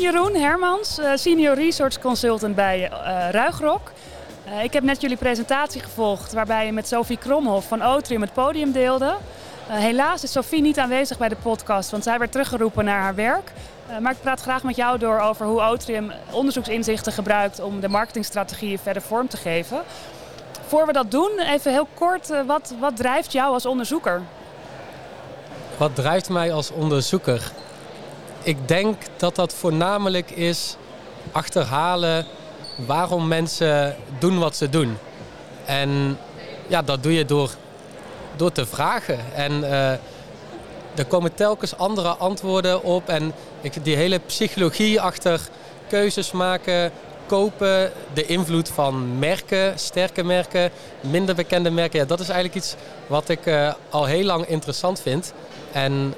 Jeroen Hermans, eh, Senior Research Consultant bij uh, Ruigrok. Uh, ik heb net jullie presentatie gevolgd waarbij je met Sophie Kromhoff van Otrium het podium deelde. helaas is Sophie niet aanwezig bij de podcast, want zij werd teruggeroepen naar haar werk. maar ik praat graag met jou door over hoe Otrium onderzoeksinzichten gebruikt om de marketingstrategieën verder vorm te geven. Voor we dat doen, even heel kort, wat, wat drijft jou als onderzoeker? Wat drijft mij als onderzoeker? Ik denk dat dat voornamelijk is achterhalen waarom mensen doen wat ze doen. En ja, dat doe je door, door te vragen. En uh, er komen telkens andere antwoorden op. En die hele psychologie achter keuzes maken, kopen, de invloed van merken, sterke merken, minder bekende merken. Ja, dat is eigenlijk iets wat ik uh, al heel lang interessant vind. En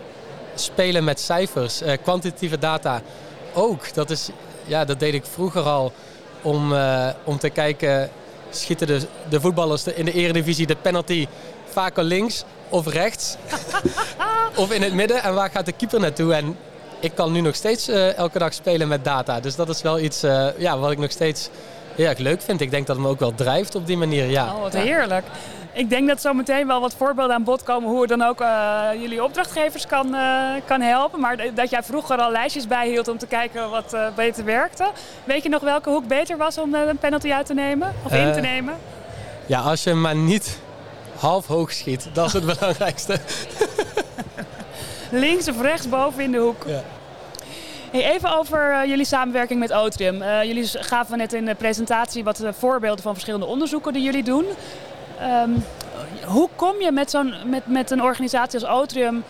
spelen met cijfers, uh, kwantitatieve data ook. Dat, is, ja, dat deed ik vroeger al om, uh, om te kijken, schieten de, de voetballers in de eredivisie de penalty vaker links of rechts? of in het midden? En waar gaat de keeper naartoe? En ik kan nu nog steeds uh, elke dag spelen met data. Dus dat is wel iets ja, wat ik nog steeds heel erg leuk vind. Ik denk dat het me ook wel drijft op die manier. Ja. Oh, wat heerlijk ik denk dat zo meteen wel wat voorbeelden aan bod komen hoe het dan ook uh, jullie opdrachtgevers kan, uh, kan helpen. Maar dat jij vroeger al lijstjes bijhield om te kijken wat uh, beter werkte. Weet je nog welke hoek beter was om een penalty uit te nemen of in te nemen? Ja, als je maar niet half hoog schiet, dat is het belangrijkste. Links of rechts boven in de hoek. Ja. Hey, even over jullie samenwerking met Otrium. jullie gaven net in de presentatie wat voorbeelden van verschillende onderzoeken die jullie doen. Ehm, hoe kom je met, zo'n, met, met een organisatie als Otrium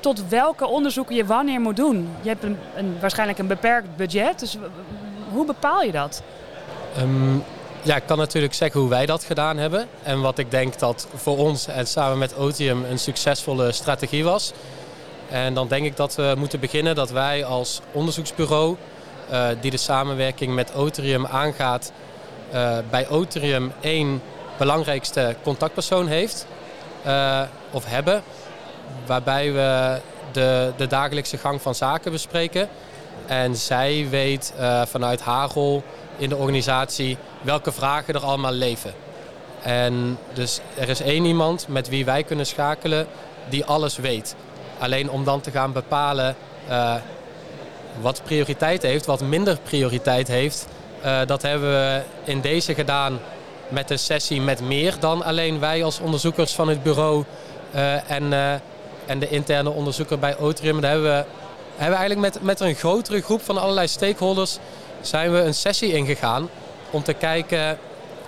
tot welke onderzoeken je wanneer moet doen? Je hebt een, een waarschijnlijk een beperkt budget, dus hoe bepaal je dat? Ehm, ja, ik kan natuurlijk zeggen hoe wij dat gedaan hebben. En wat ik denk dat voor ons en samen met Otium een succesvolle strategie was. En dan denk ik dat we moeten beginnen dat wij als onderzoeksbureau, uh, die de samenwerking met Otrium aangaat, uh, bij Otrium één belangrijkste contactpersoon heeft uh, of hebben. Waarbij we de, de dagelijkse gang van zaken bespreken. En zij weet uh, vanuit haar rol in de organisatie welke vragen er allemaal leven. En dus er is één iemand met wie wij kunnen schakelen die alles weet. Alleen om dan te gaan bepalen uh, wat prioriteit heeft, wat minder prioriteit heeft, dat hebben we in deze gedaan met een sessie met meer dan alleen wij als onderzoekers van het bureau uh, en, uh, en de interne onderzoeker bij Otrium. Daar hebben we, hebben eigenlijk met, met een grotere groep van allerlei stakeholders zijn we een sessie ingegaan om te kijken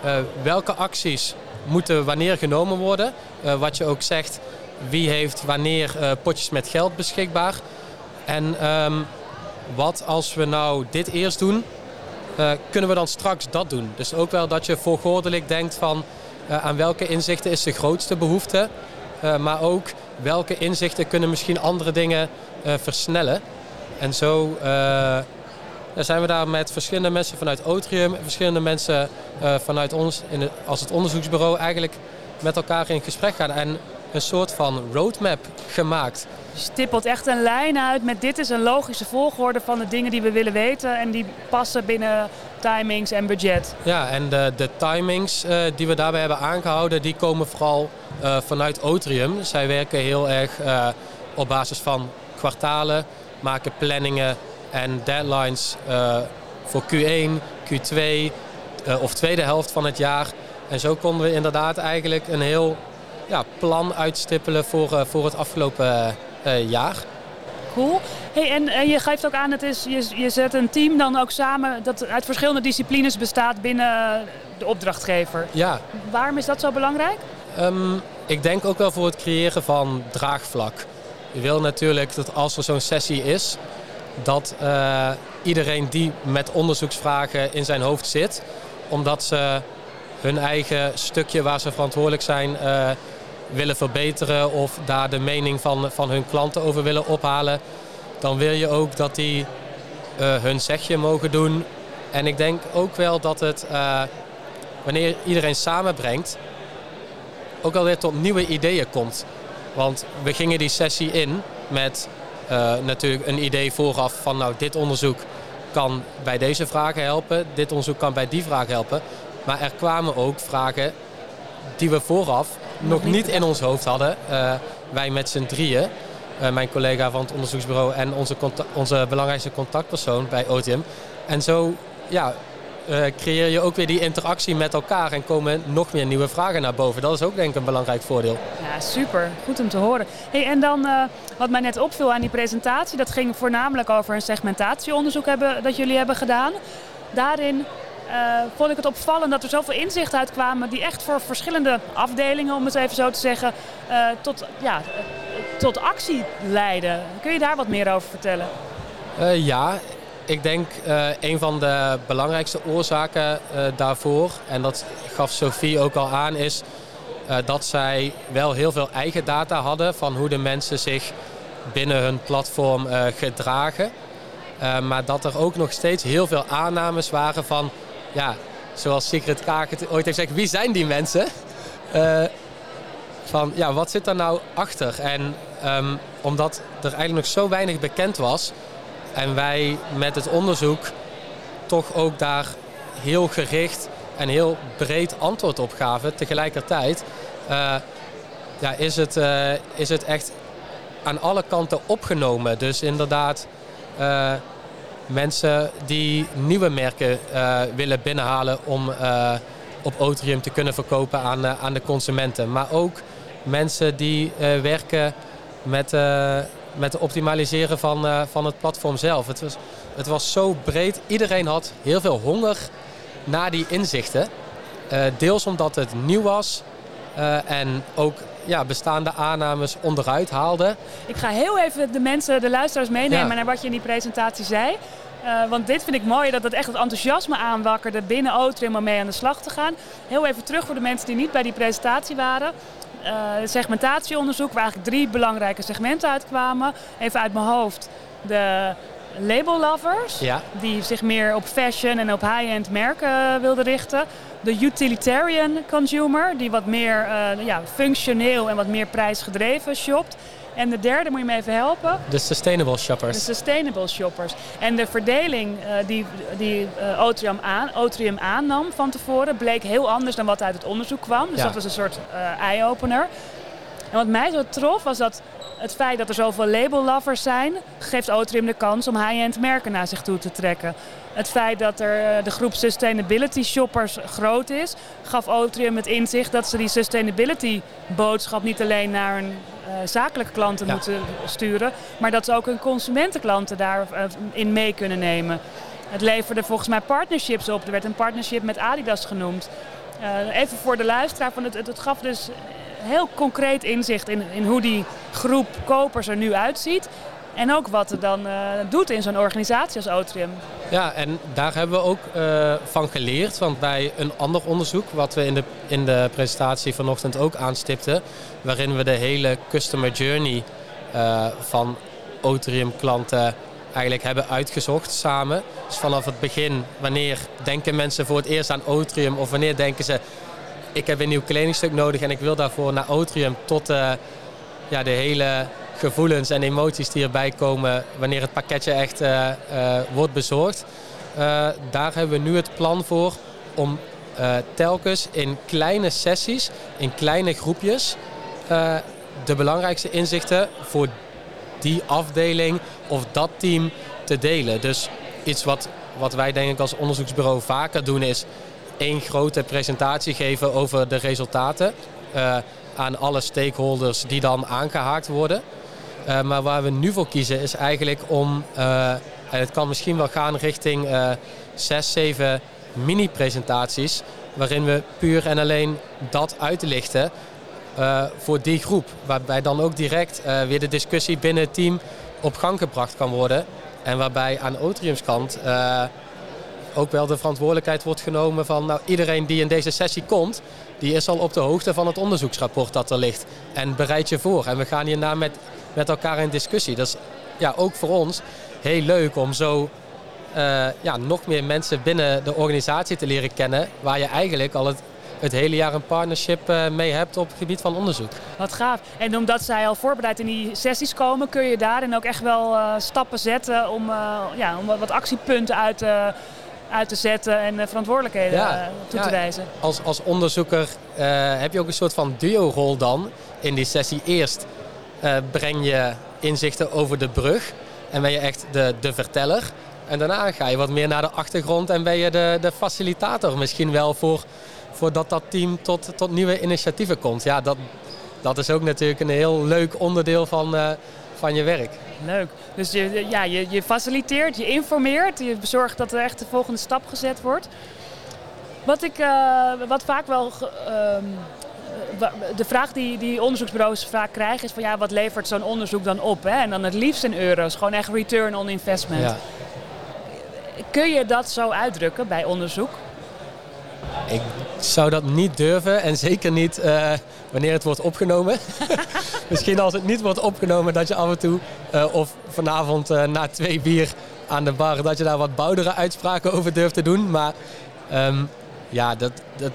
uh, welke acties moeten wanneer genomen worden. wat je ook zegt, wie heeft wanneer potjes met geld beschikbaar. En um, wat als we nou dit eerst doen kunnen we dan straks dat doen. Dus ook wel dat je voorgordelijk denkt van uh, aan welke inzichten is de grootste behoefte. Uh, maar ook welke inzichten kunnen misschien andere dingen versnellen. En zo zijn we daar met verschillende mensen vanuit Otrium, verschillende mensen vanuit ons in als het onderzoeksbureau eigenlijk met elkaar in gesprek gaan. En een soort van roadmap gemaakt. Je stippelt echt een lijn uit met dit is een logische volgorde van de dingen die we willen weten en die passen binnen timings en budget. Ja, en de, de timings uh, die we daarbij hebben aangehouden, die komen vooral uh, vanuit Otrium. Zij werken heel erg uh, op basis van kwartalen, maken planningen en deadlines voor Q1, Q2 of tweede helft van het jaar. En zo konden we inderdaad eigenlijk een heel ja, plan uitstippelen voor, voor het afgelopen uh, jaar. Cool. Hey, en, en je geeft ook aan, het is, je, je zet een team dan ook samen dat uit verschillende disciplines bestaat binnen de opdrachtgever. Ja. Waarom is dat zo belangrijk? Um, ik denk ook wel voor het creëren van draagvlak. Je wil natuurlijk dat als er zo'n sessie is, dat uh, iedereen die met onderzoeksvragen in zijn hoofd zit, omdat ze hun eigen stukje waar ze verantwoordelijk zijn uh, willen verbeteren of daar de mening van, van hun klanten over willen ophalen, dan wil je ook dat die uh, hun zegje mogen doen. En ik denk ook wel dat het, uh, wanneer iedereen samenbrengt, ook alweer tot nieuwe ideeën komt. Want we gingen die sessie in met uh, natuurlijk een idee vooraf van nou dit onderzoek kan bij deze vragen helpen, dit onderzoek kan bij die vraag helpen. Maar er kwamen ook vragen die we vooraf nog niet in ons hoofd hadden. Uh, wij met z'n drieën, uh, mijn collega van het onderzoeksbureau en onze, onze belangrijkste contactpersoon bij OTM. En zo ja, uh, creëer je ook weer die interactie met elkaar en komen nog meer nieuwe vragen naar boven. Dat is ook denk ik een belangrijk voordeel. Ja, super. Goed om te horen. Hey, en dan uh, wat mij net opviel aan die presentatie, dat ging voornamelijk over een segmentatieonderzoek hebben, dat jullie hebben gedaan. Daarin vond ik het opvallend dat er zoveel inzichten uitkwamen die echt voor verschillende afdelingen, om het even zo te zeggen, tot, ja, tot actie leiden. Kun je daar wat meer over vertellen? ja, ik denk een van de belangrijkste oorzaken daarvoor, en dat gaf Sophie ook al aan, is dat zij wel heel veel eigen data hadden van hoe de mensen zich binnen hun platform gedragen. maar dat er ook nog steeds heel veel aannames waren van, ja, zoals Secret Kaak het ooit heeft gezegd, wie zijn die mensen? van, ja, wat zit daar nou achter? En um, omdat er eigenlijk nog zo weinig bekend was, en wij met het onderzoek toch ook daar heel gericht en heel breed antwoord op gaven. Tegelijkertijd uh, ja, is, het, uh, is het echt aan alle kanten opgenomen. Dus inderdaad, uh, mensen die nieuwe merken willen binnenhalen om op Otrium te kunnen verkopen aan, aan de consumenten. Maar ook mensen die werken met met het optimaliseren van, van het platform zelf. Het was, het was zo breed. Iedereen had heel veel honger naar die inzichten. Deels omdat het nieuw was en ook ja, bestaande aannames onderuit haalde. Ik ga heel even de mensen, de luisteraars meenemen ja. naar wat je in die presentatie zei. Uh, want dit vind ik mooi, dat het echt het enthousiasme aanwakkerde binnen Otrim om mee aan de slag te gaan. Heel even terug voor de mensen die niet bij die presentatie waren uh, segmentatieonderzoek waar eigenlijk drie belangrijke segmenten uitkwamen. Even uit mijn hoofd. De label lovers, ja. die zich meer op fashion en op high-end merken wilden richten. De utilitarian consumer, die wat meer uh, ja, functioneel en wat meer prijsgedreven shopt. En de derde moet je me even helpen. De sustainable shoppers. De sustainable shoppers. En de verdeling uh, die, die uh, Otrium, aan, Otrium aannam van tevoren bleek heel anders dan wat uit het onderzoek kwam. Dus ja. dat was een soort eye-opener. En wat mij zo trof was dat het feit dat er zoveel label lovers zijn, geeft Otrium de kans om high-end merken naar zich toe te trekken. Het feit dat er de groep sustainability shoppers groot is, gaf Otrium het inzicht dat ze die sustainability boodschap niet alleen naar een uh, zakelijke klanten ja. moeten sturen, maar dat ze ook hun consumentenklanten daarin uh, mee kunnen nemen. Het leverde volgens mij partnerships op. Er werd een partnership met Adidas genoemd. Uh, even voor de luisteraar, van het, het, het, gaf dus heel concreet inzicht in, in hoe die groep kopers er nu uitziet. En ook wat het dan uh, doet in zo'n organisatie als Otrium. Ja, en daar hebben we ook uh, van geleerd. Want bij een ander onderzoek, wat we in de, in de presentatie vanochtend ook aanstipten, waarin we de hele customer journey uh, van Otrium klanten eigenlijk hebben uitgezocht samen. Dus vanaf het begin, wanneer denken mensen voor het eerst aan Otrium of wanneer denken ze ik heb een nieuw kledingstuk nodig en ik wil daarvoor naar Otrium tot ja, de hele gevoelens en emoties die erbij komen wanneer het pakketje echt uh, uh, wordt bezorgd. Daar hebben we nu het plan voor om telkens in kleine sessies, in kleine groepjes, de belangrijkste inzichten voor die afdeling of dat team te delen. Dus iets wat, wat wij denk ik als onderzoeksbureau vaker doen is één grote presentatie geven over de resultaten aan alle stakeholders die dan aangehaakt worden. Uh, maar waar we nu voor kiezen is eigenlijk om, uh, en het kan misschien wel gaan richting zes, zeven mini-presentaties, waarin we puur en alleen dat uitlichten voor die groep. Waarbij dan ook direct weer de discussie binnen het team op gang gebracht kan worden. En waarbij aan Otriums kant ook wel de verantwoordelijkheid wordt genomen van nou, iedereen die in deze sessie komt, die is al op de hoogte van het onderzoeksrapport dat er ligt. En bereid je voor. En we gaan hierna met met elkaar in discussie. Dat is ja, ook voor ons heel leuk om zo uh, ja, nog meer mensen binnen de organisatie te leren kennen. Waar je eigenlijk al het het hele jaar een partnership uh, mee hebt op het gebied van onderzoek. Wat gaaf. En omdat zij al voorbereid in die sessies komen, kun je daarin ook echt wel uh, stappen zetten om, ja, om wat actiepunten uit, uit te zetten en verantwoordelijkheden ja, toe ja, te wijzen. Als, als onderzoeker heb je ook een soort van duo-rol dan in die sessie. Eerst breng je inzichten over de brug en ben je echt de, de verteller. En daarna ga je wat meer naar de achtergrond en ben je de, de facilitator misschien wel voor, voordat dat team tot, tot nieuwe initiatieven komt. Ja, dat, dat is ook natuurlijk een heel leuk onderdeel van, uh, van je werk. Leuk. Dus je, ja, je, je faciliteert, je informeert, je zorgt dat er echt de volgende stap gezet wordt. Wat, ik, uh, wat vaak wel uh, de vraag die, die onderzoeksbureaus vaak krijgen is van ja, wat levert zo'n onderzoek dan op? Hè? En dan het liefst in euro's, gewoon echt return on investment. Ja. Kun je dat zo uitdrukken bij onderzoek? Ik zou dat niet durven en zeker niet uh, wanneer het wordt opgenomen. Misschien als het niet wordt opgenomen dat je af en toe uh, of vanavond uh, na twee bier aan de bar dat je daar wat boudere uitspraken over durft te doen. Maar um, ja, dat, dat,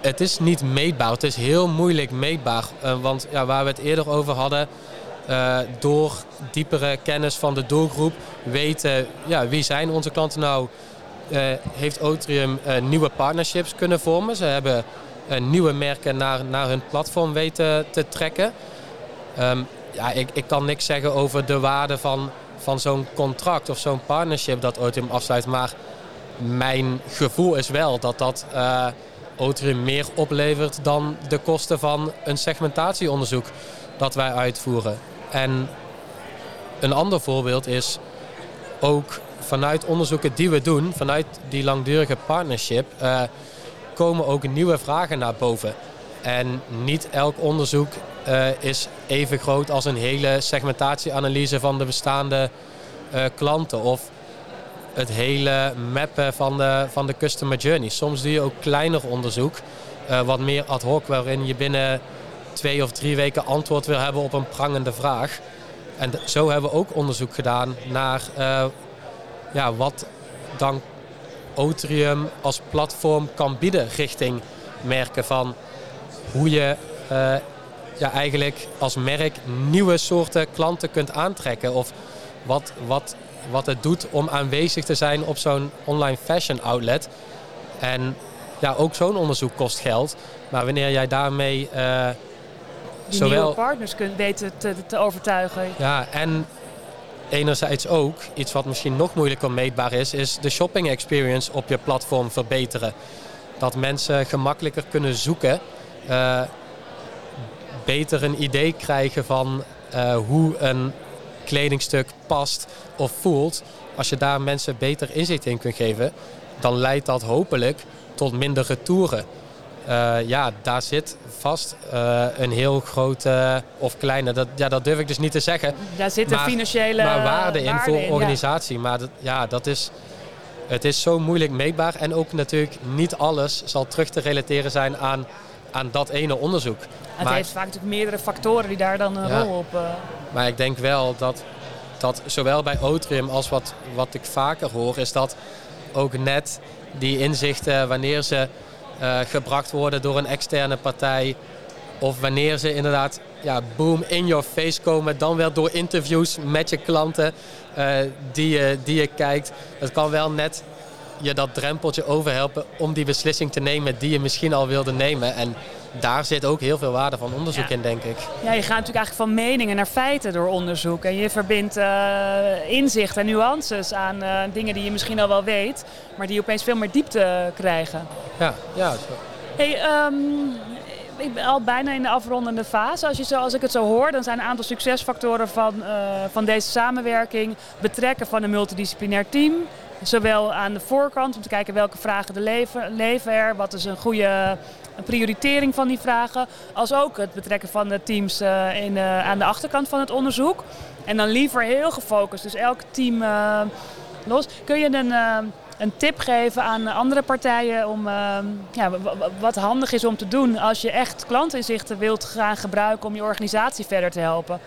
het is niet meetbaar. Het is heel moeilijk meetbaar. want ja, waar we het eerder over hadden, door diepere kennis van de doelgroep weten ja, wie zijn onze klanten nou. Uh, heeft Otrium uh, nieuwe partnerships kunnen vormen. Ze hebben nieuwe merken naar, naar hun platform weten te trekken. Um, ja, ik, ik kan niks zeggen over de waarde van, van zo'n contract of zo'n partnership dat Otrium afsluit. Maar mijn gevoel is wel dat dat Otrium meer oplevert dan de kosten van een segmentatieonderzoek dat wij uitvoeren. En een ander voorbeeld is ook vanuit onderzoeken die we doen, vanuit die langdurige partnership, uh, komen ook nieuwe vragen naar boven. En niet elk onderzoek uh, is even groot als een hele segmentatieanalyse van de bestaande uh, klanten. Of het hele mappen van de, van de customer journey. Soms doe je ook kleiner onderzoek, wat meer ad hoc, waarin je binnen twee of drie weken antwoord wil hebben op een prangende vraag. En zo hebben we ook onderzoek gedaan naar ja, wat dan Otrium als platform kan bieden richting merken van hoe je uh, ja, eigenlijk als merk nieuwe soorten klanten kunt aantrekken. Of wat, wat, wat het doet om aanwezig te zijn op zo'n online fashion outlet. En ja, ook zo'n onderzoek kost geld. Maar wanneer jij daarmee uh, Zowel, nieuwe partners kunt weten te, te overtuigen. Ja, en enerzijds ook, iets wat misschien nog moeilijker meetbaar is, is de shopping experience op je platform verbeteren. Dat mensen gemakkelijker kunnen zoeken, uh, beter een idee krijgen van uh, hoe een kledingstuk past of voelt. Als je daar mensen beter inzicht in kunt geven, dan leidt dat hopelijk tot minder retouren. Uh, ja, daar zit vast uh, een heel grote of kleine, dat, ja, dat durf ik dus niet te zeggen. Daar zit een financiële maar waarde in voor organisatie. Maar dat, ja, dat is, het is zo moeilijk meetbaar. En ook natuurlijk niet alles zal terug te relateren zijn aan, aan dat ene onderzoek. Het heeft vaak natuurlijk meerdere factoren die daar dan een ja, rol op... Uh... Maar ik denk wel dat, dat zowel bij Otrium als wat, wat ik vaker hoor, is dat ook net die inzichten wanneer ze uh, gebracht worden door een externe partij. Of wanneer ze inderdaad ja, boom in your face komen. Dan wel door interviews met je klanten uh, die, je, die je kijkt. Het kan wel net je dat drempeltje overhelpen om die beslissing te nemen die je misschien al wilde nemen. En daar zit ook heel veel waarde van onderzoek in, denk ik. Ja, je gaat natuurlijk eigenlijk van meningen naar feiten door onderzoek. En je verbindt uh, inzicht en nuances aan uh, dingen die je misschien al wel weet, maar die opeens veel meer diepte krijgen. Ja, ja. Zo. Hey, um, ik ben al bijna in de afrondende fase. Als, je zo, als ik het zo hoor, dan zijn een aantal succesfactoren van, uh, van deze samenwerking. Betrekken van een multidisciplinair team. Zowel aan de voorkant om te kijken welke vragen er leven, leven er. Wat is een goede prioritering van die vragen. Als ook het betrekken van de teams uh, in, uh, aan de achterkant van het onderzoek. En dan liever heel gefocust. Dus elk team uh, los. Kun je een, een tip geven aan andere partijen om ja, wat handig is om te doen als je echt klantinzichten wilt gaan gebruiken om je organisatie verder te helpen?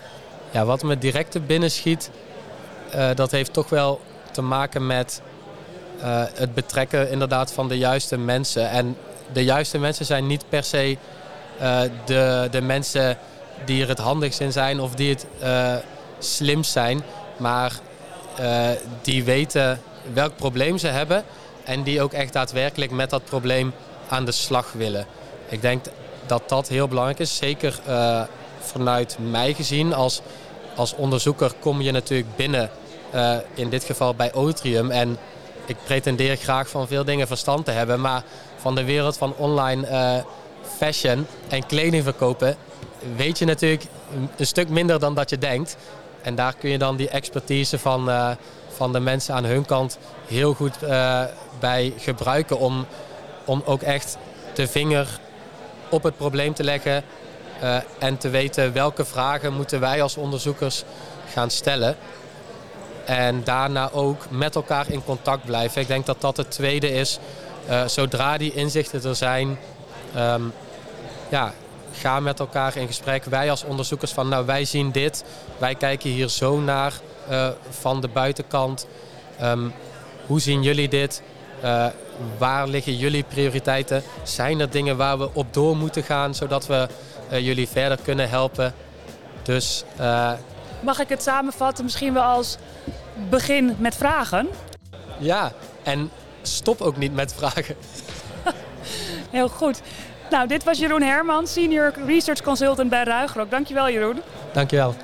Ja, wat me direct te binnen schiet, dat heeft toch wel te maken met het betrekken inderdaad van de juiste mensen. En de juiste mensen zijn niet per se de, de mensen die er het handigst in zijn of die het slimst zijn. Maar die weten welk probleem ze hebben en die ook echt daadwerkelijk met dat probleem aan de slag willen. Ik denk dat dat heel belangrijk is. Zeker vanuit mij gezien als, als onderzoeker kom je natuurlijk binnen, in dit geval bij Otrium. En ik pretendeer graag van veel dingen verstand te hebben, maar van de wereld van online uh, fashion en kleding verkopen weet je natuurlijk een stuk minder dan dat je denkt. En daar kun je dan die expertise van, van de mensen aan hun kant heel goed bij gebruiken om, om ook echt de vinger op het probleem te leggen en te weten welke vragen moeten wij als onderzoekers gaan stellen. En daarna ook met elkaar in contact blijven. Ik denk dat dat het tweede is. Uh, zodra die inzichten er zijn, um, ja, ga met elkaar in gesprek. Wij als onderzoekers van, nou wij zien dit, wij kijken hier zo naar uh, van de buitenkant. Um, hoe zien jullie dit? Uh, waar liggen jullie prioriteiten? Zijn er dingen waar we op door moeten gaan zodat we jullie verder kunnen helpen? Dus. Mag ik het samenvatten misschien wel als begin met vragen? Ja, en stop ook niet met vragen. Heel goed. Nou, dit was Jeroen Herman, Senior Research Consultant bij Ruigrok. Dankjewel Jeroen. Dankjewel.